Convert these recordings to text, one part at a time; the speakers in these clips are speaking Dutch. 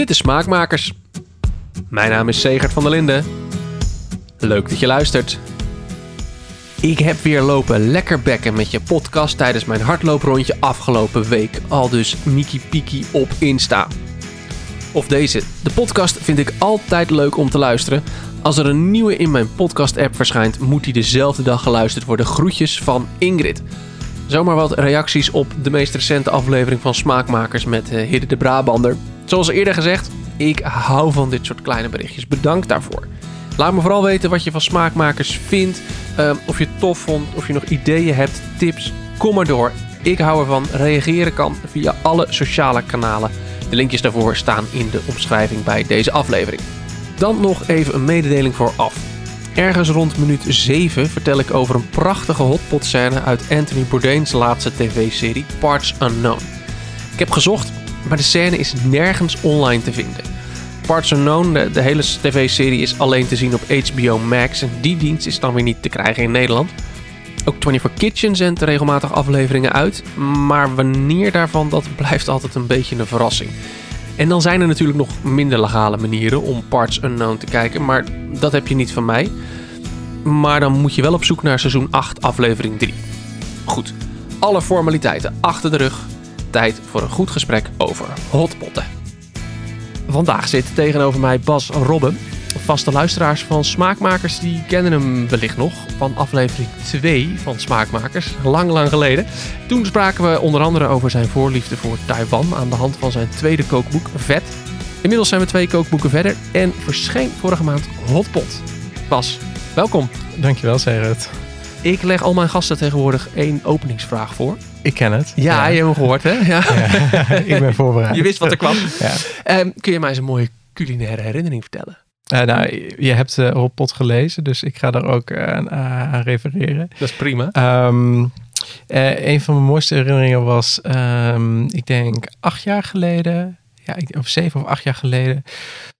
Dit is Smaakmakers. Mijn naam is Segert van der Linden. Leuk dat je luistert. Ik heb weer lopen lekker bekken met je podcast tijdens mijn hardlooprondje afgelopen week. Al dus Miki Piki op Insta. Of deze. De podcast vind ik altijd leuk om te luisteren. Als er een nieuwe in mijn podcast-app verschijnt, moet die dezelfde dag geluisterd worden. Groetjes van Ingrid. Zomaar wat reacties op de meest recente aflevering van Smaakmakers met uh, Hidde de Brabander. Zoals eerder gezegd, ik hou van dit soort kleine berichtjes. Bedankt daarvoor. Laat me vooral weten wat je van Smaakmakers vindt. Uh, of je het tof vond, of je nog ideeën hebt, tips. Kom maar door. Ik hou ervan. Reageren kan via alle sociale kanalen. De linkjes daarvoor staan in de omschrijving bij deze aflevering. Dan nog even een mededeling vooraf. Ergens rond minuut 7 vertel ik over een prachtige hotpot scène uit Anthony Bourdain's laatste tv-serie Parts Unknown. Ik heb gezocht, maar de scène is nergens online te vinden. Parts Unknown, de, de hele tv-serie, is alleen te zien op HBO Max en die dienst is dan weer niet te krijgen in Nederland. Ook 24 Kitchen zendt regelmatig afleveringen uit, maar wanneer daarvan, dat blijft altijd een beetje een verrassing. En dan zijn er natuurlijk nog minder legale manieren om Parts Unknown te kijken, maar dat heb je niet van mij. Maar dan moet je wel op zoek naar seizoen 8, aflevering 3. Goed, alle formaliteiten achter de rug. Tijd voor een goed gesprek over hotpotten. Vandaag zit tegenover mij Bas Robben. Vaste luisteraars van Smaakmakers die kennen hem wellicht nog van aflevering 2 van Smaakmakers, lang lang geleden. Toen spraken we onder andere over zijn voorliefde voor Taiwan aan de hand van zijn tweede kookboek Vet. Inmiddels zijn we twee kookboeken verder en verscheen vorige maand Hotpot. Bas, welkom. Dankjewel, Gerrit. Ik leg al mijn gasten tegenwoordig één openingsvraag voor. Ik ken het. Ja, ja. je hebt hem gehoord, hè? Ja. ja. ik ben voorbereid. Je wist wat er kwam. Ja. Um, kun je mij eens een mooie culinaire herinnering vertellen? Uh, nou, je hebt uh, gelezen, dus ik ga daar ook uh, aan, aan, refereren. Dat is prima. Um, een van mijn mooiste herinneringen was, um, ik denk acht jaar geleden, ja, of zeven of acht jaar geleden,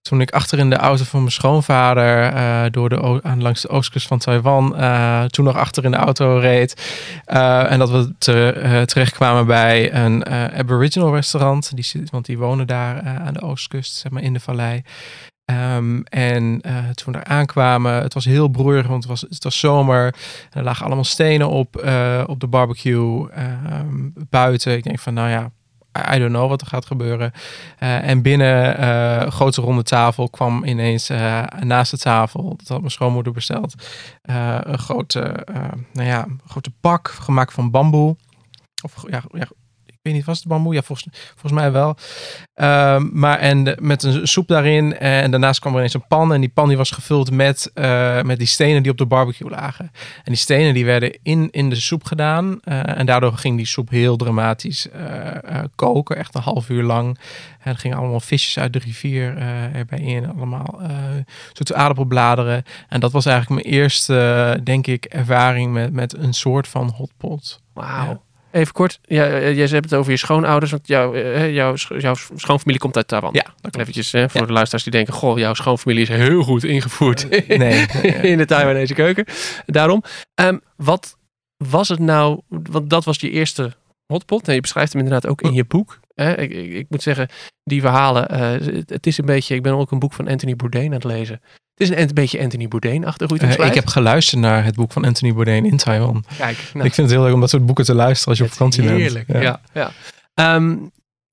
toen ik achter in de auto van mijn schoonvader uh, door de, aan, langs de oostkust van Taiwan, uh, toen nog achter in de auto reed. Uh, en dat we te, terechtkwamen bij een Aboriginal restaurant. Die want die wonen daar aan de oostkust, zeg maar in de vallei. Um, en toen we daar aankwamen, het was heel broeierig, want het was, het was zomer. En er lagen allemaal stenen op, op de barbecue um, buiten. Ik denk van, nou ja, I don't know wat er gaat gebeuren. Uh, en binnen uh, grote ronde tafel kwam ineens uh, naast de tafel, dat had mijn schoonmoeder besteld, een grote, nou ja, grote pak gemaakt van bamboe. Of ja, ja, weet niet, was het bamboe? Ja, volgens, volgens mij wel. Um, maar en de, met een soep daarin. En daarnaast kwam er ineens een pan. En die pan die was gevuld met, uh, met die stenen die op de barbecue lagen. En die stenen die werden in, in de soep gedaan. Uh, en daardoor ging die soep heel dramatisch uh, koken. Echt een half uur lang. En er gingen allemaal visjes uit de rivier erbij in. Allemaal zoete aardappelbladeren. En dat was eigenlijk mijn eerste, denk ik, ervaring met, met een soort van hotpot. Wauw. Ja. Even kort, ja, jij hebt het over je schoonouders, want jouw, jouw, jouw schoonfamilie komt uit Taiwan. Ja, dat Eventjes hè, voor ja. de luisteraars die denken, goh, jouw schoonfamilie is heel goed ingevoerd nee, in de Taiwanese keuken. Daarom, um, wat was het nou, want dat was je eerste hotpot. En je beschrijft hem inderdaad ook in je boek. Hè? Ik, ik, ik, moet zeggen, die verhalen, uh, het, het, is een beetje, ik ben ook een boek van Anthony Bourdain aan het lezen. Het is een, een beetje Anthony Bourdain-achtig hoe je het uh, Ik heb geluisterd naar het boek van Anthony Bourdain in Taiwan. Kijk, nou, ik vind het heel leuk om dat soort boeken te luisteren als je op vakantie bent. Heerlijk, ja. ja, ja. Um,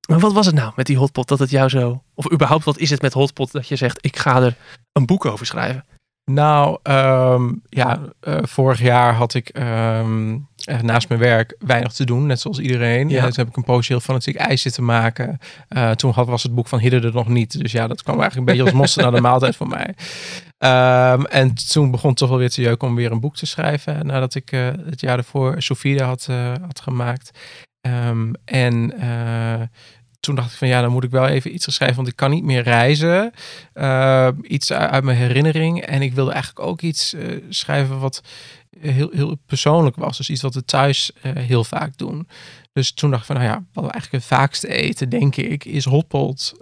maar wat was het nou met die hotpot dat het jou zo... Of überhaupt, wat is het met hotpot dat je zegt, ik ga er een boek over schrijven? Nou, um, ja, uh, vorig jaar had ik um, naast mijn werk weinig te doen, net zoals iedereen. Ja. toen heb ik een poosje heel fanatiek ijs zitten maken. Uh, toen had, was het boek van Hidde er nog niet. Dus ja, dat kwam eigenlijk een beetje als mosterd naar de maaltijd voor mij. Um, en toen begon het toch wel weer te jeuken om weer een boek te schrijven. Nadat ik uh, het jaar ervoor Sofia had, uh, had gemaakt. en toen dacht ik van ja, dan moet ik wel even iets schrijven, want ik kan niet meer reizen. Uh, iets uit mijn herinnering. En ik wilde eigenlijk ook iets schrijven wat heel, heel persoonlijk was. Dus iets wat we thuis uh, heel vaak doen. Dus toen dacht ik van, nou ja, wat we eigenlijk het vaakste eten, denk ik, is hotpot.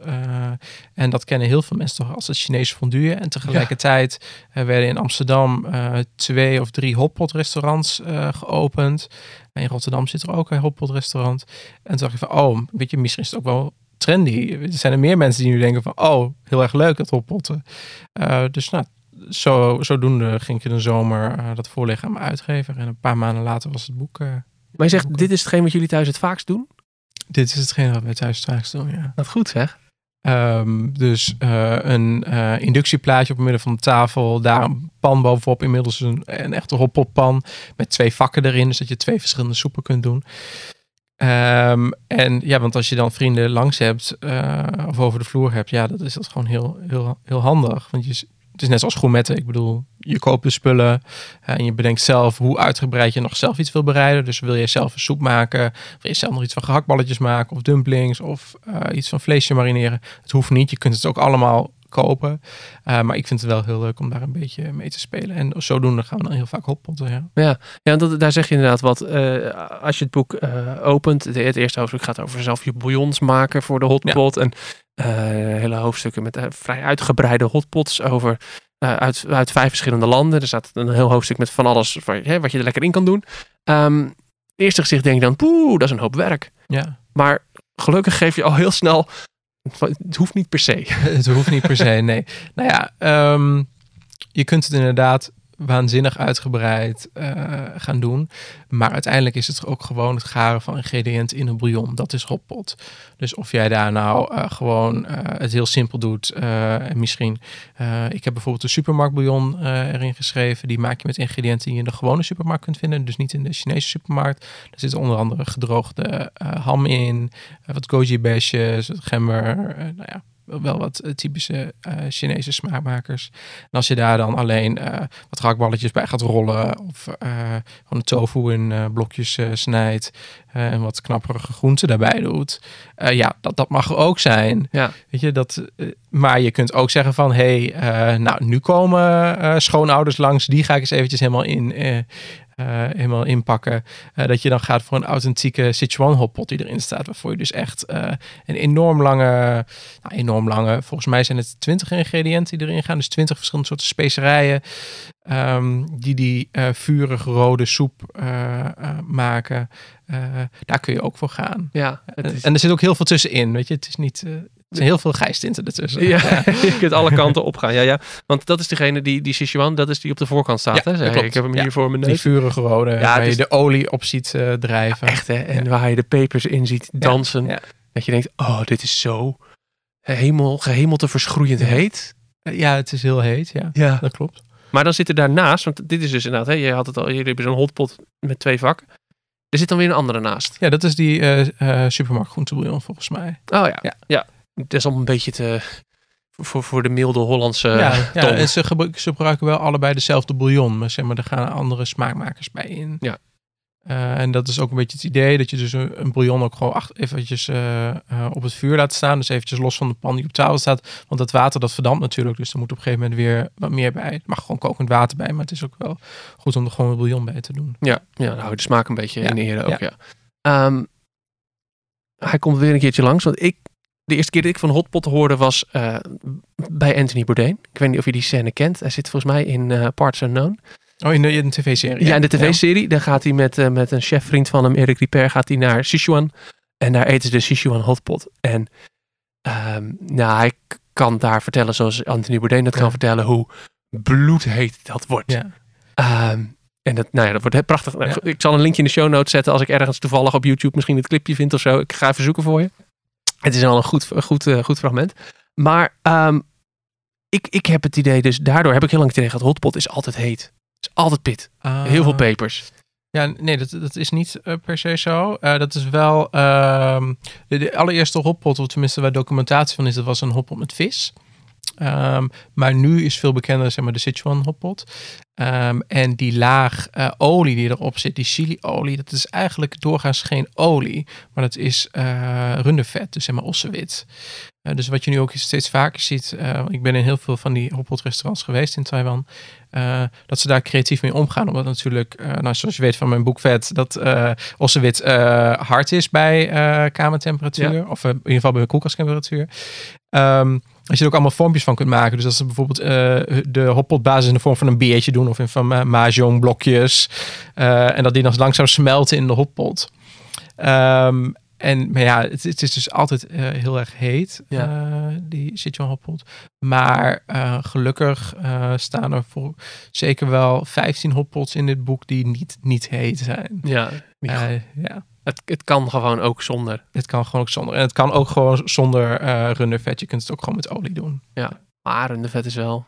en dat kennen heel veel mensen toch als het Chinese fondue. En tegelijkertijd ja. werden in Amsterdam twee of drie hotpot restaurants geopend. En in Rotterdam zit er ook een hotpot restaurant. En toen dacht ik van, oh, weet je, misschien is het ook wel trendy. Er zijn er meer mensen die nu denken van, oh, heel erg leuk dat hotpotten. Dus nou, zo, zodoende ging ik in de zomer uh, dat voorleggen aan mijn uitgever. En een paar maanden later was het boek. Uh, maar je zegt, dit is hetgeen wat jullie thuis het vaakst doen? Dit is hetgeen wat wij thuis het vaakst doen, ja. Dat goed zeg. Um, dus uh, een uh, inductieplaatje op het midden van de tafel. Daar een pan bovenop. Inmiddels een, een echte hotpotpan. Met twee vakken erin. Dus dat je twee verschillende soepen kunt doen. Um, en ja, want als je dan vrienden langs hebt. Uh, of over de vloer hebt. Ja, dat is dat gewoon heel, heel, heel handig. Want je, het is net zoals gourmetten. Ik bedoel, je koopt de spullen en je bedenkt zelf hoe uitgebreid je nog zelf iets wil bereiden. Dus wil je zelf een soep maken, wil je zelf nog iets van gehaktballetjes maken of dumplings of uh, iets van vleesje marineren. Het hoeft niet, je kunt het ook allemaal kopen. Uh, maar ik vind het wel heel leuk om daar een beetje mee te spelen. En zodoende gaan we dan heel vaak hotpotten. Ja, ja, ja dat, daar zeg je inderdaad wat. Uh, als je het boek opent, het, het eerste hoofdstuk gaat over zelf je bouillons maken voor de hotpot. Ja. En hele hoofdstukken met vrij uitgebreide hotpots over uh, uit, uit vijf verschillende landen. Er staat een heel hoofdstuk met van alles wat, hè, wat je er lekker in kan doen. Um, eerste gezicht denk je dan, poeh, dat is een hoop werk. Ja. Maar gelukkig geef je al heel snel, het hoeft niet per se. het hoeft niet per se, nee. Nou ja, um, je kunt het inderdaad waanzinnig uitgebreid uh, gaan doen. Maar uiteindelijk is het ook gewoon het garen van ingrediënten in een bouillon. Dat is hotpot. Dus of jij daar nou uh, gewoon uh, het heel simpel doet. en misschien, ik heb bijvoorbeeld een supermarktbouillon erin geschreven. Die maak je met ingrediënten die je in de gewone supermarkt kunt vinden. Dus niet in de Chinese supermarkt. Er zit onder andere gedroogde ham in. wat goji besjes, gember. nou ja, wel wat uh, typische uh, Chinese smaakmakers. En als je daar dan alleen uh, wat gehaktballetjes bij gaat rollen of gewoon de tofu in blokjes snijdt en wat knapperige groenten daarbij doet, ja, dat, dat mag ook zijn. Ja. Weet je, dat, maar je kunt ook zeggen van, hé, hey, nou, nu komen schoonouders langs, die ga ik eens eventjes helemaal in uh, helemaal inpakken. Uh, dat je dan gaat voor een authentieke Sichuan hotpot die erin staat. Waarvoor je dus echt uh, een enorm lange, nou, enorm lange, volgens mij zijn het 20 ingrediënten die erin gaan. Dus 20 verschillende soorten specerijen. Um, die die vurig rode soep maken. daar kun je ook voor gaan. Ja, is... En er zit ook heel veel tussenin. Weet je, het is niet. Er zijn heel veel gijstinten ertussen. Ja, je kunt alle kanten opgaan. Ja, ja. Want dat is degene die, die Sichuan, dat is die op de voorkant staat. Ja, hè? Ik heb hem hier voor mijn neus. Die vurige rode, ja, waar je de olie op ziet uh, drijven. Ja, echt hè, en waar je de pepers in ziet dansen. Dat je denkt, oh, dit is zo hemel, gehemelte verschroeiend heet. Ja, het is heel heet, ja. ja. Dat klopt. Maar dan zit er daarnaast, want dit is dus inderdaad, hè, je had het al, jullie hebben zo'n hotpot met twee vakken. Er zit dan weer een andere naast. Ja, dat is die uh, uh, supermarkt groentebouillon volgens mij. Oh ja, ja. ja het is al een beetje te, voor, voor de milde Hollandse ja, ja en ze, gebruiken, ze gebruiken wel allebei dezelfde bouillon, maar zeg maar, er gaan andere smaakmakers bij in. Ja. Uh, en dat is ook een beetje het idee dat je dus een, een bouillon ook gewoon acht, eventjes uh, uh, op het vuur laat staan. Dus eventjes los van de pan die op tafel staat. Want dat water dat verdampt natuurlijk. Dus er moet op een gegeven moment weer wat meer bij. Er mag gewoon kokend water bij. Maar het is ook wel goed om er gewoon een bouillon bij te doen. Ja, ja dan hou je de smaak een beetje ja. in ere ook. Ja. ja. Um, hij komt weer een keertje langs. Want ik de eerste keer dat ik van Hotpot hoorde was uh, bij Anthony Bourdain. Ik weet niet of je die scène kent. Hij zit volgens mij in uh, Parts Unknown. Oh, in de, in de tv-serie? Ja, in de tv-serie. Ja. Dan gaat hij met, uh, met een chefvriend van hem, Eric Ripper, gaat hij naar Sichuan. En daar eten ze de Sichuan Hotpot. En um, nou, hij kan daar vertellen, zoals Anthony Bourdain dat ja. kan vertellen, hoe bloedheet dat wordt. Ja. Um, en dat, nou ja, dat wordt prachtig. Ja. Ik zal een linkje in de show notes zetten als ik ergens toevallig op YouTube misschien het clipje vind of zo. Ik ga even zoeken voor je. Het is al een goed, goed, uh, goed fragment. Maar um, ik, ik heb het idee, dus daardoor heb ik heel lang tegen gehad. Hotpot is altijd heet. Het is altijd pit. Uh, heel veel pepers. Ja, nee, dat, dat is niet uh, per se zo. Uh, dat is wel uh, de, de, allereerste hotpot, of tenminste waar documentatie van is, dat was een hotpot met vis. Um, maar nu is veel bekender zeg maar, de Sichuan hotpot. Um, en die laag uh, olie die erop zit, die chiliolie, dat is eigenlijk doorgaans geen olie, maar dat is uh, rundervet, dus zeg maar ossewit. Uh, dus wat je nu ook steeds vaker ziet, ik ben in heel veel van die hotpot restaurants geweest in Taiwan, dat ze daar creatief mee omgaan. Omdat natuurlijk, nou, zoals je weet van mijn boek Vet, dat ossewit hard is bij kamertemperatuur, ja. of in ieder geval bij koelkasttemperatuur. Um, als je er ook allemaal vormpjes van kunt maken. Dus als ze bijvoorbeeld uh, de hotpotbasis in de vorm van een biertje doen of in van uh, mahjong blokjes. Uh, en dat die dan langzaam smelten in de hotpot. Um, en, maar ja, het, het is dus altijd eh, heel erg heet, Ja. eh, die Sichuan hotpot. Maar eh, gelukkig eh, staan er voor zeker wel 15 hotpots in dit boek die niet, niet heet zijn. Ja, Eh, ja, het, het kan gewoon ook zonder. het kan gewoon ook zonder. En het kan ook gewoon zonder eh rundervet. Je kunt het ook gewoon met olie doen. Maar de vet is wel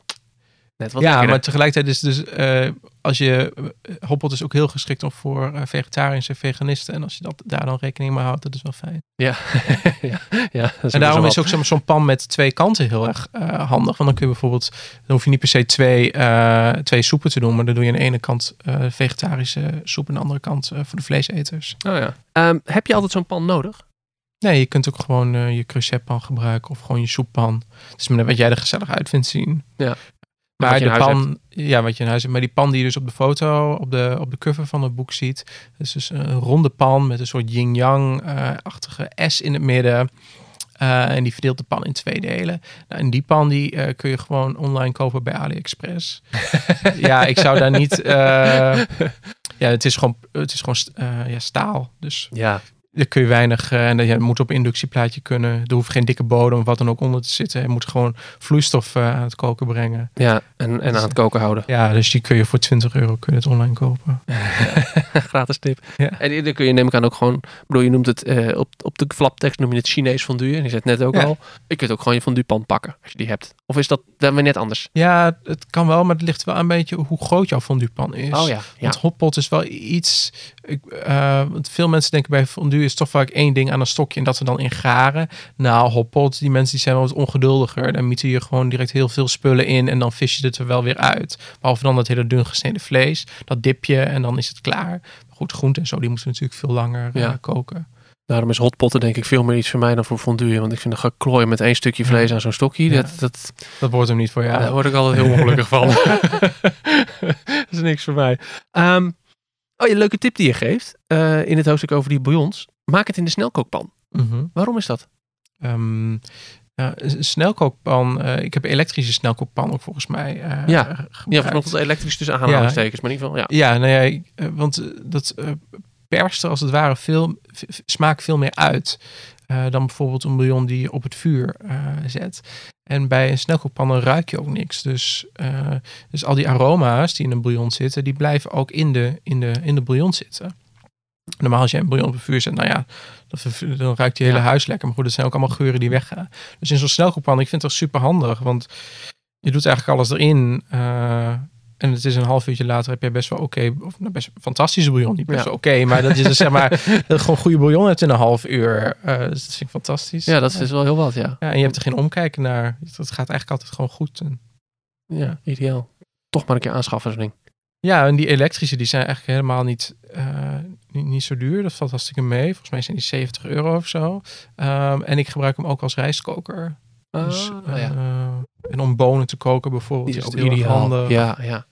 net wat ja, lekkerder. maar tegelijkertijd is dus eh, als je eh, hoppot is ook heel geschikt om voor eh, vegetariërs en veganisten. En als je dat daar dan rekening mee houdt, dat is wel fijn. Ja, ja, ja dat is En daarom is ook zo'n pan met twee kanten heel erg handig. Want dan kun je bijvoorbeeld, dan hoef je niet per se twee, twee soepen te doen. Maar dan doe je aan de ene kant vegetarische soep en aan de andere kant voor de vleeseters. Oh ja. Ehm, heb je altijd zo'n pan nodig? Nee, je kunt ook gewoon eh, je creusetpan gebruiken of gewoon je soeppan. Het is maar net wat jij er gezellig uit vindt zien. Ja. Maar Wat je in pan, ja, wat je in huis hebt. Maar die pan die je dus op de foto, op de, op de cover van het boek ziet. Dat is dus een ronde pan met een soort yin-yang-achtige S in het midden. Eh, en die verdeelt de pan in twee delen. Nou, en die pan die eh, kun je gewoon online kopen bij AliExpress. ja, ik zou daar niet. eh, ja, het is gewoon, het is gewoon ja, staal. Dus Ja. Daar kun je weinig. eh, en dat je moet op inductieplaatje kunnen. Er hoeft geen dikke bodem of wat dan ook onder te zitten. Je moet gewoon vloeistof eh, aan het koken brengen. Ja, en, en aan het koken houden. Ja, dus die kun je voor 20 euro kun je het online kopen. Gratis tip. Ja. En dan kun je neem ik aan ook gewoon, bedoel, je noemt het eh, op, op de flaptekst noem je het Chinees fondue. En je zegt net ook Ja. al, je kunt ook gewoon je fondue pan pakken als je die hebt. Of is dat dan weer net anders? Ja, het kan wel, maar het ligt wel een beetje hoe groot jouw fonduepan is. Oh ja, ja. Want hotpot is wel iets. Ik, eh, want veel mensen denken bij fondue is toch vaak één ding aan een stokje en dat we dan in garen. Nou, hotpot, die mensen die zijn wel wat ongeduldiger. Dan mieten je gewoon direct heel veel spullen in en dan vis je het er wel weer uit. Behalve dan dat hele dun gesneden vlees. Dat dip je en dan is het klaar. Maar goed, groenten en zo, die moeten natuurlijk veel langer eh, koken. Daarom is hotpotten denk ik veel meer iets voor mij dan voor fondue. Want ik vind een geklooi met één stukje vlees aan zo'n stokje, Ja. dat, dat, Dat wordt hem niet voor jou. daar word ik altijd heel ongelukkig van. dat is niks voor mij. Ehm, oh, je leuke tip die je geeft eh, in het hoofdstuk over die bouillons. Maak het in de snelkookpan. Mhm. Waarom is dat? Ehm, ja, een snelkookpan. eh, ik heb een elektrische snelkookpan ook volgens mij. eh, Ja. Ja, gebruikt. vanochtend elektrisch tussen aanhalingstekens, maar in ieder geval, ja. Ja, nou ja, want dat perst er als het ware veel, smaakt veel meer uit. Eh, dan bijvoorbeeld een bouillon die je op het vuur eh, zet. En bij een snelkookpan ruik je ook niks. Dus, eh, dus al die aroma's die in een bouillon zitten, die blijven ook in de, in de, in de bouillon zitten. Normaal als je een bouillon op het vuur zet, nou ja, dan, ruikt je hele Ja. huis lekker. Maar goed, dat zijn ook allemaal geuren die weggaan. Dus in zo'n snelkookpan, ik vind het toch super handig. Want je doet eigenlijk alles erin. Eh, en het is een half uurtje later heb je best wel oké, of nou, best fantastische bouillon. Niet best Ja. wel oké, maar dat je dus zeg maar, dat gewoon goede bouillon hebt in een half uur. eh, dus dat vind ik fantastisch. Ja, dat is dus wel heel wat, ja. Ja, en je hebt er geen omkijken naar. Het gaat eigenlijk altijd gewoon goed. En, Ja, ideaal. Toch maar een keer aanschaffen zo'n ding. ja, en die elektrische, die zijn eigenlijk helemaal niet, eh, niet, niet zo duur. Dat valt hartstikke mee. Volgens mij zijn die 70 euro of zo. Ehm, en ik gebruik hem ook als rijstkoker. Dus, Ah, ja. En om bonen te koken bijvoorbeeld. Die is is ook ideaal. handig. Ja, ja.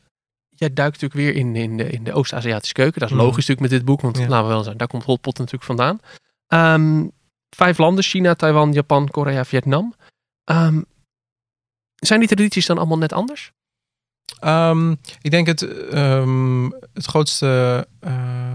Jij duikt natuurlijk weer in, in de, in de Oost-Aziatische keuken. Dat is Mhm. logisch natuurlijk met dit boek, want Ja. laten we wel zijn, daar komt hotpot natuurlijk vandaan. Ehm, vijf landen, China, Taiwan, Japan, Korea, Vietnam. Ehm, zijn die tradities dan allemaal net anders? Ehm, ik denk het, ehm, het grootste. eh,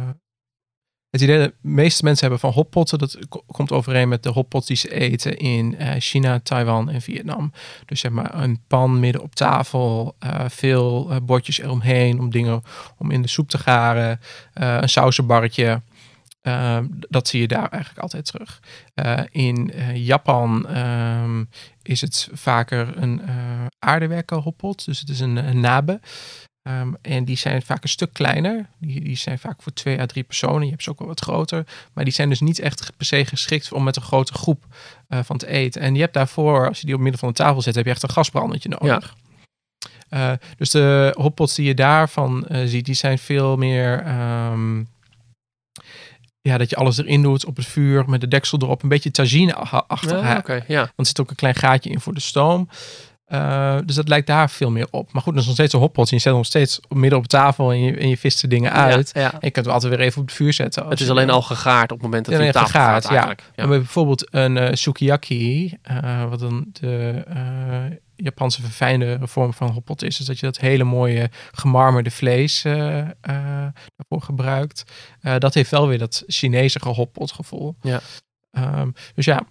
het idee dat de meeste mensen hebben van hotpotten, dat ko- komt overeen met de hotpots die ze eten in eh, China, Taiwan en Vietnam. Dus zeg maar een pan midden op tafel, eh, veel eh, bordjes eromheen om dingen om in de soep te garen, een sausenbarretje. Ehm, dat zie je daar eigenlijk altijd terug. In Japan ehm, is het vaker een aardewerken hotpot. Dus het is een nabe. Ehm, en die zijn vaak een stuk kleiner. Die, die zijn vaak voor twee à drie personen. Je hebt ze ook wel wat groter. Maar die zijn dus niet echt per se geschikt om met een grote groep eh, van te eten. En je hebt daarvoor, als je die op midden van de tafel zet, heb je echt een gasbrandertje nodig. Eh, dus de hotpots die je daarvan eh, ziet, die zijn veel meer... ehm, ja, dat je alles erin doet op het vuur met de deksel erop. Een beetje tagine-achtig. Ja, Oké, ja. Want er zit ook een klein gaatje in voor de stoom. Eh, dus dat lijkt daar veel meer op. Maar goed, dat is nog steeds een hotpot. En je zet nog steeds midden op tafel en je, en je vist de dingen uit. Ja, ja. En je kunt hem altijd weer even op het vuur zetten. Het is je- alleen al gegaard op het moment dat Ja, op nee, tafel gegaard, gaat ja. eigenlijk. En bijvoorbeeld een eh, sukiyaki, eh, wat dan de Japanse verfijnde vorm van hotpot is. Dus dat je dat hele mooie gemarmerde vlees daarvoor gebruikt. Dat heeft wel weer dat Chinese hotpot gevoel. Ja. Ehm, dus ja,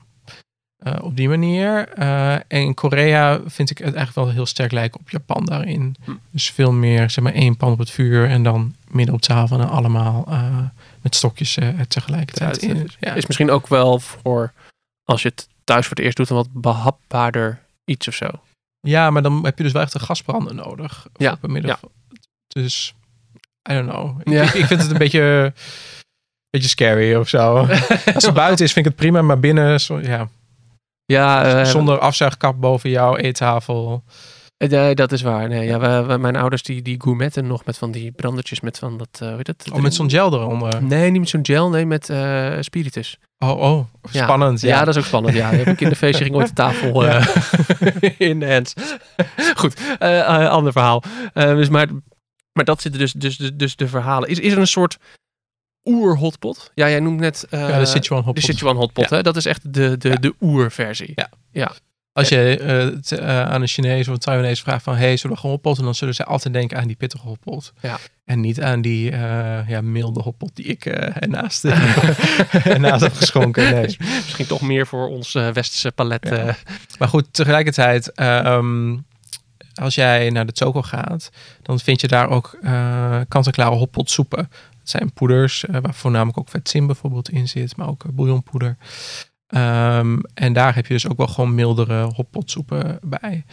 eh, op die manier. Eh, en Korea vind ik het eigenlijk wel heel sterk lijken op Japan daarin. Hm. Dus veel meer, zeg maar, één pan op het vuur en dan midden op tafel en allemaal eh, met stokjes tegelijkertijd Ja, het- in. Ja. Is misschien ook wel voor als je het thuis voor het eerst doet, een wat behapbaarder iets of zo. ja, maar dan heb je dus wel echt een gasbrander nodig. Ja, Op midden ja. Dus, I don't know. Ik, ik vind het een beetje, beetje scary of zo. Als het buiten is, vind ik het prima, maar binnen, zo, ja, Ja, eh, zonder afzuigkap boven jouw eettafel. eh, nee, dat is waar. Nee, ja, we, we- mijn ouders die, die gourmetten nog met van die brandertjes met van dat, eh hoe heet het? Oh, met zo'n gel eronder. Nee, niet met zo'n gel, nee, met spiritus. Oh, oh, spannend. Ja. Ja, dat is ook spannend. Ja, heb ik in de feestje ging ooit de tafel eh, in de hands. Goed, ander verhaal. Dus maar, maar dat zitten dus, dus, dus, dus de verhalen. Is, is er een soort oer-hotpot? Ja, jij noemt net eh, Ja, de Sichuan hotpot. de Sichuan hotpot. Ja. Hè? Dat is echt de, de, Ja. de oerversie. Ja. Als je eh, eh, aan een Chinees of een Taiwanese vraagt van... hey, zullen we gewoon hotpot? En dan zullen ze altijd denken aan die pittige hotpot. Ja. En niet aan die eh, ja, milde hotpot die ik eh ernaast, ernaast heb geschonken. Nee. Misschien toch meer voor ons eh, westerse palet. Ja. eh. Maar goed, tegelijkertijd... ehm, als jij naar de toko gaat... dan vind je daar ook eh kant-en-klare hotpot soepen. Het zijn poeders, eh, waar voornamelijk ook vetzin bijvoorbeeld in zit. Maar ook eh, bouillonpoeder. Ehm, en daar heb je dus ook wel gewoon mildere hotpotsoepen bij.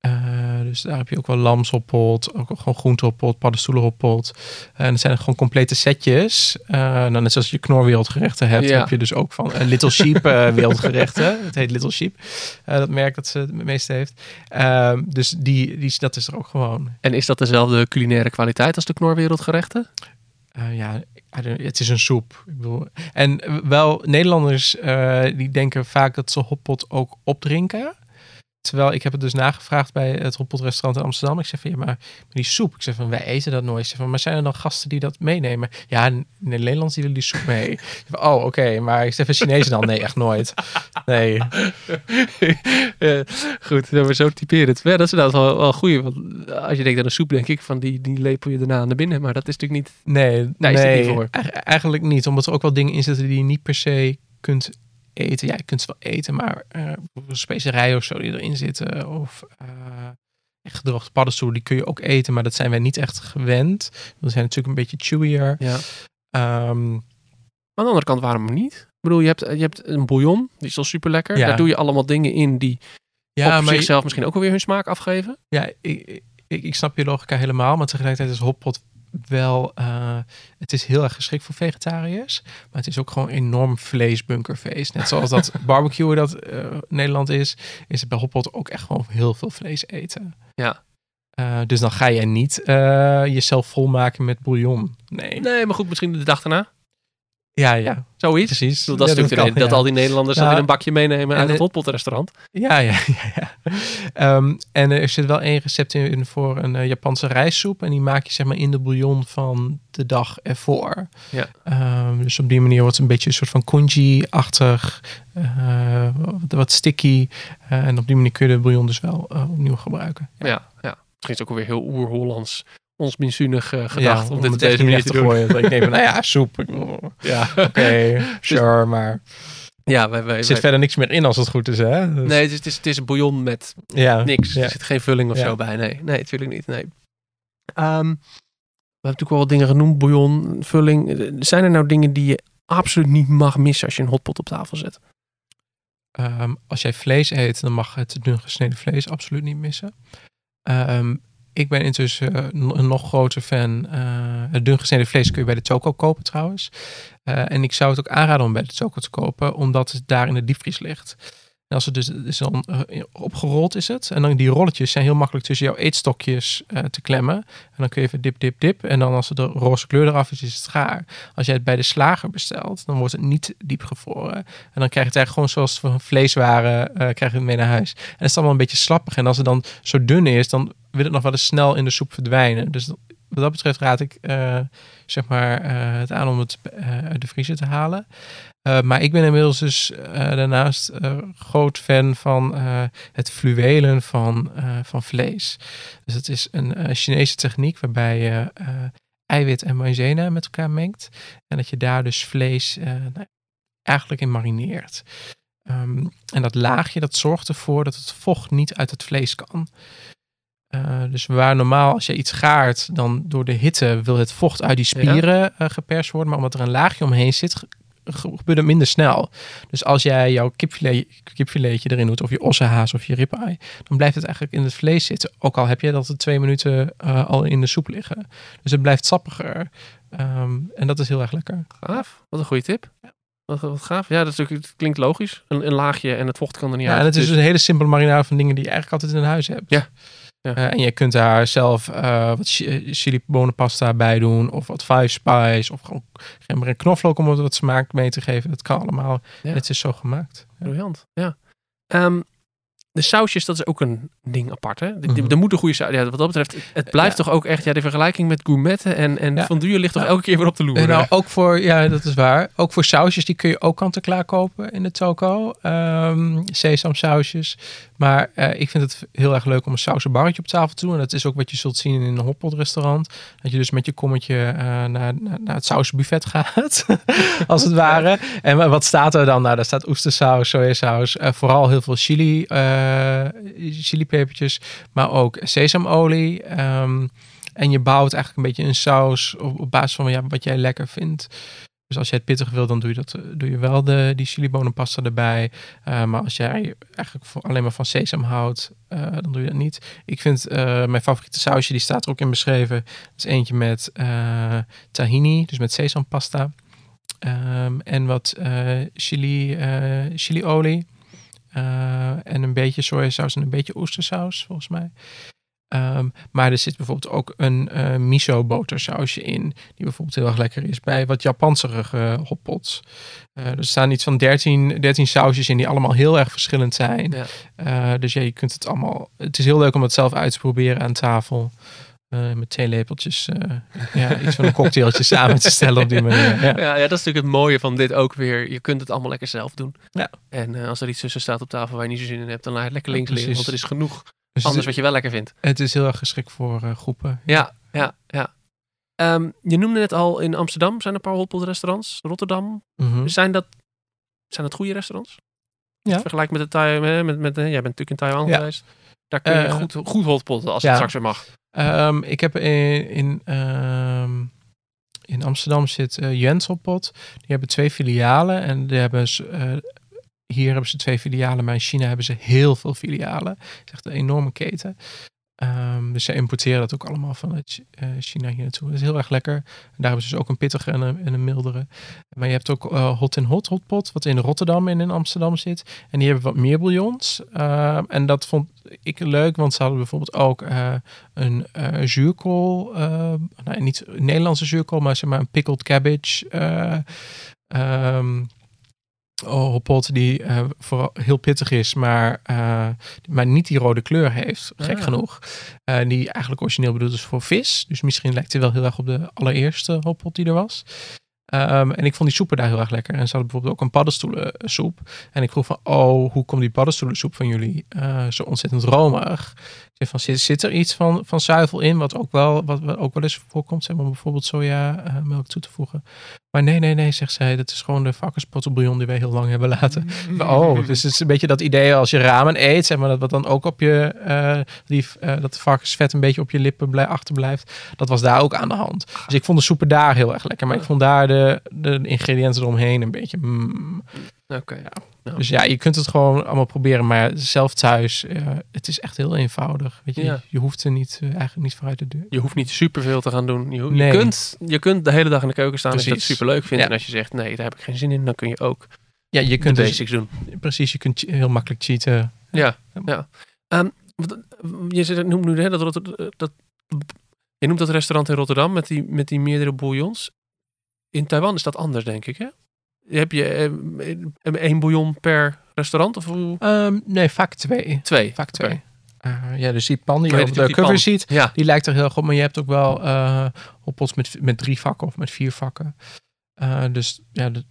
Eh, dus daar heb je ook wel lamshotpot, ook gewoon groentehotpot, paddenstoelenhotpot. En dat zijn gewoon complete setjes. Nou, net zoals je knorwereldgerechten hebt, Ja. heb je dus ook van Little Sheep wereldgerechten. Het heet Little Sheep, dat merk dat ze het meeste heeft. Ehm, dus die, die, dat is er ook gewoon. En is dat dezelfde culinaire kwaliteit als de knorwereldgerechten? Eh, ja, het is een soep. Ik bedoel, en wel, Nederlanders eh, die denken vaak dat ze hotpot ook opdrinken. Terwijl ik heb het dus nagevraagd bij het restaurant in Amsterdam. Ik zeg van, ja, maar, die soep. Ik zeg van, wij eten dat nooit. Ik zeg van, maar zijn er dan gasten die dat meenemen? Ja, in in de Nederlands die willen die soep mee. Ik zeg van, oh, oké. maar ik zeg van, Chinezen dan? Nee, echt nooit. Nee. Eh, goed, we zo typerend. Ja, dat is inderdaad wel, wel goed. Want als je denkt aan een soep, denk ik van die, die lepel je daarna naar binnen. Maar dat is natuurlijk niet. Nee, het nee niet voor. Eigen- eigenlijk niet. Omdat er ook wel dingen in zitten die je niet per se kunt eten. Ja, je kunt ze wel eten, maar eh, bijvoorbeeld specerijen of zo die erin zitten. Of eh, echt gedroogde paddenstoelen, die kun je ook eten. Maar dat zijn wij niet echt gewend. We zijn natuurlijk een beetje chewier. Ja. Ehm, Aan de andere kant, waarom niet? Ik bedoel, je hebt, je hebt een bouillon, die is al super lekker. Ja. Daar doe je allemaal dingen in die ja, op maar zichzelf misschien ook alweer hun smaak afgeven. Ja, ik, ik, ik snap je logica helemaal, maar tegelijkertijd is hotpot wel, eh, het is heel erg geschikt voor vegetariërs, maar het is ook gewoon enorm vleesbunkerfeest. Net zoals dat barbecue dat eh, Nederland is, is het bij hotpot ook echt gewoon heel veel vlees eten. Ja. Eh, dus dan ga je niet jezelf volmaken met bouillon. Nee. Nee, maar goed, misschien de dag daarna. Ja, ja, Zoiets. precies. Dat, Ja, kan, dat ja. al die Nederlanders Ja. dan weer een bakje meenemen En uit het hotpotrestaurant. Ja, ja, ja. ja. Ehm, en er zit wel één recept in voor een eh, Japanse rijstsoep. En die maak je zeg maar in de bouillon van de dag ervoor. Ja. Ehm, dus op die manier wordt het een beetje een soort van congee-achtig. eh, wat, wat sticky. Eh, en op die manier kun je de bouillon dus wel opnieuw gebruiken. Ja, ja. Misschien is het ook alweer heel oer-Hollands, ons minzunig eh, gedacht om, dit op deze manier te gooien. Dat ik denk van, nou ja, soep. Ja, Oké, sure, maar ja wij, wij, er zit wij- verder niks meer in als het goed is, hè? Dus- nee, het is, het, is, het is een bouillon met ja, niks. Ja. Er zit geen vulling of zo bij. Nee, nee, natuurlijk niet. Nee. Ehm, we hebben natuurlijk wel wat dingen genoemd. Bouillon, vulling. Eh, Zijn er nou dingen die je absoluut niet mag missen als je een hotpot op tafel zet? Ehm, als jij vlees eet, dan mag het dun gesneden vlees absoluut niet missen. Ehm, ik ben intussen eh, een nog groter fan. eh, het dun gesneden vlees kun je bij de toko kopen trouwens. Eh, en ik zou het ook aanraden om bij de toko te kopen, omdat het daar in de diepvries ligt. Als het dus is dan eh, opgerold is het. En dan die rolletjes zijn heel makkelijk tussen jouw eetstokjes eh, te klemmen. En dan kun je even dip, dip, dip. En dan als de roze kleur eraf is, is het gaar. Als jij het bij de slager bestelt, dan wordt het niet diep gevroren. En dan krijg je het eigenlijk gewoon zoals van vleeswaren, eh krijg je het mee naar huis. En het is allemaal een beetje slappig. En als het dan zo dun is, dan wil het nog wel eens snel in de soep verdwijnen. Dus wat dat betreft raad ik zeg maar, eh, het aan om het eh, uit de vriezer te halen. Eh, maar ik ben inmiddels dus daarnaast groot fan van het fluwelen van, van vlees. Dus het is een Chinese techniek waarbij je eiwit en maïzena met elkaar mengt. En dat je daar dus vlees, nou, eigenlijk in marineert. Ehm, en dat laagje dat zorgt ervoor dat het vocht niet uit het vlees kan. Uh, dus waar normaal als je iets gaart, dan door de hitte wil het vocht uit die spieren ja. uh, geperst worden. Maar omdat er een laagje omheen zit, gebeurt het minder snel. Dus als jij jouw kipfilet, kipfiletje erin doet, of je ossenhaas of je ribeye, dan blijft het eigenlijk in het vlees zitten. Ook al heb je dat er twee minuten uh, al in de soep liggen. Dus het blijft sappiger. Um, en dat is heel erg lekker. Gaaf, wat een goede tip. Ja. Wat, wat gaaf. Ja, dat, is natuurlijk, het klinkt logisch. Een, een, laagje en het vocht kan er niet ja, uit. En het is dus een hele simpele marinade van dingen die je eigenlijk altijd in huis hebt. Ja. Ja. Uh, en je kunt daar zelf uh, wat chili bonenpasta bij doen. Of wat five spice. Of gewoon geen knoflook om het wat smaak mee te geven. Dat kan allemaal. Ja. Het is zo gemaakt. Briljant, ja. Um, de sausjes, dat is ook een ding apart. Hè? De, de, de moet een goede saus. Ja, wat dat betreft, het blijft ja. toch ook echt ja, de vergelijking met gourmetten en, en ja. fondue ligt toch elke keer weer op de loer. Nou, ook voor, ja, dat is waar. Ook voor sausjes, die kun je ook kant-en-klaar kopen in de toko. Um, sesamsausjes. Maar uh, ik vind het heel erg leuk om een sausenbarretje op tafel te doen. En dat is ook wat je zult zien in een hotpot restaurant. Dat je dus met je kommetje uh, naar, naar, naar, het sausenbuffet gaat, als het ware. En wat staat er dan? Nou, daar staat oestersaus, sojasaus, uh, vooral heel veel chili, chilipepertjes, maar ook sesamolie. Um, en je bouwt eigenlijk een beetje een saus op, op basis van wat jij lekker vindt. Dus als jij het pittig wil, dan doe je, dat, doe je wel de, die chilibonenpasta erbij. Uh, maar als jij eigenlijk alleen maar van sesam houdt, dan doe je dat niet. Ik vind mijn favoriete sausje, die staat er ook in beschreven. Dat is eentje met tahini, dus met sesampasta. Um, en wat chili, chiliolie. En een beetje sojasaus en een beetje oestersaus, volgens mij. Um, maar er zit bijvoorbeeld ook een uh, miso botersausje in. Die bijvoorbeeld heel erg lekker is bij wat Japanserige hotpots. Uh, er staan iets van 13, 13 sausjes in die allemaal heel erg verschillend zijn. Ja. Uh, dus ja, je kunt het allemaal... Het is heel leuk om het zelf uit te proberen aan tafel. Met twee lepeltjes ja, iets van een cocktailtje samen te stellen op die manier. Ja. Ja, ja, dat is natuurlijk het mooie van dit ook weer. Je kunt het allemaal lekker zelf doen. Ja. En als er iets tussen staat op tafel waar je niet zo zin in hebt, dan laat je het lekker links liggen. Want er is genoeg dus Anders wat je wel lekker vindt. Het is heel erg geschikt voor groepen. Ja, ja, ja. Um, je noemde net al in Amsterdam zijn er een paar hotpot restaurants. Rotterdam. Mhm. Mm -hmm. Zijn dat zijn dat goede restaurants? Ja. Vergelijk met de Taiwan, met, met, jij bent natuurlijk in Taiwan ja. geweest. Daar kun je goed, goed hotpotten als het straks weer mag. Um, ik heb in, in, um, in Amsterdam zit uh, Jens Hotpot. Die hebben twee filialen en die hebben uh, hier hebben ze twee filialen, maar in China hebben ze heel veel filialen. Het is echt een enorme keten. Um, dus ze importeren dat ook allemaal vanuit uh, China hier naartoe. Dat is heel erg lekker. Daar hebben ze dus ook een pittige en een, en een mildere. Maar je hebt ook uh, Hot in Hot Hotpot, wat in Rotterdam en in Amsterdam zit. En die hebben wat meer bouillons. Uh, en dat vond ik leuk, want ze hadden bijvoorbeeld ook uh, een zuurkool. nou, niet Nederlandse zuurkool, maar zeg maar een pickled cabbage. Um, hotpot die uh, vooral heel pittig is, maar, uh, maar niet die rode kleur heeft, gek ah. genoeg. Uh, die eigenlijk origineel bedoeld is voor vis. Dus misschien lijkt hij wel heel erg op de allereerste hotpot die er was. Um, en ik vond die soepen daar heel erg lekker. En ze hadden bijvoorbeeld ook een paddenstoelensoep. En ik vroeg van, oh, hoe komt die paddenstoelensoep van jullie zo ontzettend romig? Van, zit, zit er iets van, van zuivel in, wat ook wel, wat, wat ook wel eens voorkomt, zeg maar bijvoorbeeld soja melk toe te voegen. Maar nee, nee, nee, zegt zij. Dat is gewoon de varkenspottenbouillon die wij heel lang hebben laten. Mm. Oh, dus het is een beetje dat idee als je ramen eet, zeg maar, dat wat dan ook op je, uh, die, uh, dat varkensvet een beetje op je lippen blij, achterblijft. Dat was daar ook aan de hand. Dus ik vond de soepen daar heel erg lekker. Maar ik vond daar de, de ingrediënten eromheen een beetje... Mm. Oké, okay, ja. Nou. Dus ja, je kunt het gewoon allemaal proberen, maar zelf thuis, uh, het is echt heel eenvoudig. Weet je, ja. je hoeft er niet, uh, eigenlijk niet vooruit de deur. Je hoeft niet superveel te gaan doen. Je, nee. je, kunt, je kunt de hele dag in de keuken staan Precies. en je dat super leuk vindt. Ja. En als je zegt, nee, daar heb ik geen zin in, dan kun je ook ja, je kunt de basics dus, doen. Precies, je kunt heel makkelijk cheaten. Ja, ja. Um, je noemt nu hè, dat, dat, dat, je noemt dat restaurant in Rotterdam met die, met die meerdere bouillons. In Taiwan is dat anders, denk ik, hè? Heb je eh, één bouillon per restaurant? Of hoe? Um, nee, vaak twee. Twee? Vaak twee. Okay. Uh, ja, dus die pan die je op de cover ziet, ja. die lijkt er heel goed. Maar je hebt ook wel uh, met, met drie vakken of met vier vakken. Uh, dus ja, het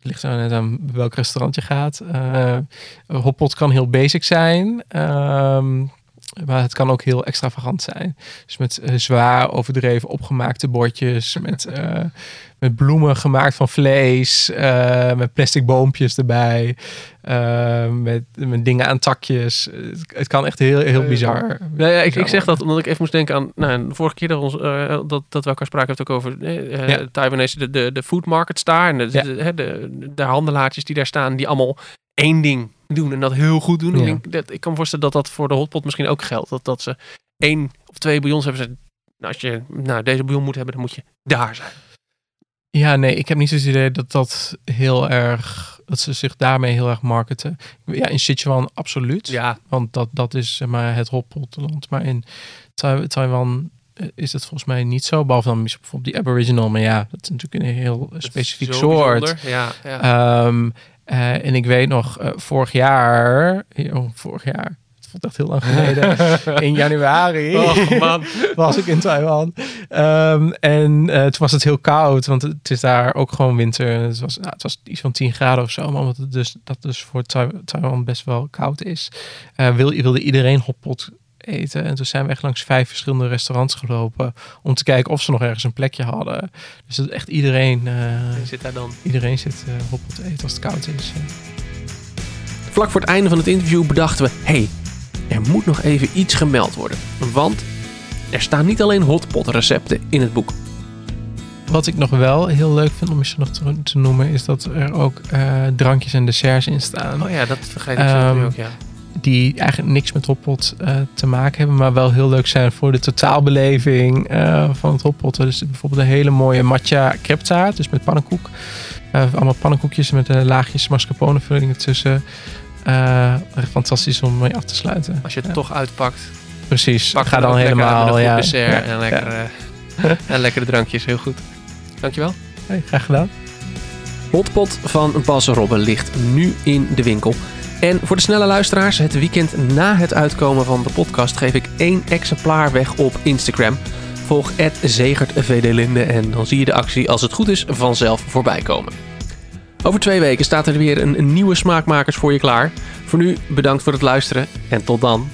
ligt er net aan welk restaurant je gaat. Uh, hotpot kan heel basic zijn. Um, maar het kan ook heel extravagant zijn. Dus met eh, zwaar overdreven opgemaakte bordjes. met, eh, met bloemen gemaakt van vlees. eh, met plastic boompjes erbij. met, met dingen aan takjes. Het, het kan echt heel, heel bizar. Ja, ja, ik, ik zeg dat omdat ik even moest denken aan... Nou, de vorige keer dat, we ons, eh, dat, dat we elkaar spraken, heeft het ook over Ja. Taiwanese, de, de, de food markets daar. En de, Ja. de, de, de, de handelaartjes die daar staan, die allemaal één ding doen en dat heel goed doen. Ja. Ik, denk, dat, ik kan me voorstellen dat dat voor de hotpot misschien ook geldt. Dat, dat ze één of twee bouillons hebben. Ze, nou, als je nou, deze bouillon moet hebben, dan moet je daar zijn. Ja, nee, ik heb niet zo het idee dat dat heel erg... Dat ze zich daarmee heel erg marketen. Ja, in Sichuan absoluut. Ja, Want dat, dat is zeg maar, het hotpotland. Maar in Tai- Taiwan eh, is het volgens mij niet zo. Behalve dan bijvoorbeeld die Aboriginal. Maar ja, dat is natuurlijk een heel specifiek soort. bijzonder. Ja, ja. Ehm, eh, en ik weet nog, eh, vorig jaar... Oh, vorig jaar. Het voelt echt heel lang geleden. in januari Oh, man. was ik in Taiwan. Ehm, en eh, toen was het heel koud, want het is daar ook gewoon winter. Het was, nou, het was iets van 10 graden of zo, maar omdat het dus, dat dus voor Tai- Taiwan best wel koud is, wil, wilde iedereen hotpot eten. En toen zijn we echt langs vijf verschillende restaurants gelopen om te kijken of ze nog ergens een plekje hadden. Dus dat echt iedereen, eh, zit daar dan. iedereen zit eh hotpot te eten als het koud is. Vlak voor het einde van het interview bedachten we... hey, er moet nog even iets gemeld worden. Want er staan niet alleen hotpot recepten in het boek. Wat ik nog wel heel leuk vind om eens nog te, te noemen, is dat er ook eh, drankjes en desserts in staan. Oh ja, dat vergeet ik Ehm, zo ook, ja. Die eigenlijk niks met hotpot eh, te maken hebben, maar wel heel leuk zijn voor de totaalbeleving eh, van het hotpotten. Dus bijvoorbeeld een hele mooie matcha crepetaart, dus met pannenkoek. Eh, allemaal pannenkoekjes met laagjes mascarpone vulling ertussen. Eh, echt fantastisch om mee af te sluiten. Als je het Ja, toch uitpakt, Precies, pak ga dan uit helemaal. met een goed ja, dessert ja, en, lekker, eh, en lekkere drankjes. Heel goed. Dankjewel. Hey, graag gedaan. Hotpot van Bas Robben ligt nu in de winkel. En voor de snelle luisteraars, het weekend na het uitkomen van de podcast geef ik één exemplaar weg op Instagram. Volg @zegertvdlinde en dan zie je de actie als het goed is vanzelf voorbij komen. Over twee weken staat er weer een, een nieuwe smaakmakers voor je klaar. Voor nu bedankt voor het luisteren en tot dan.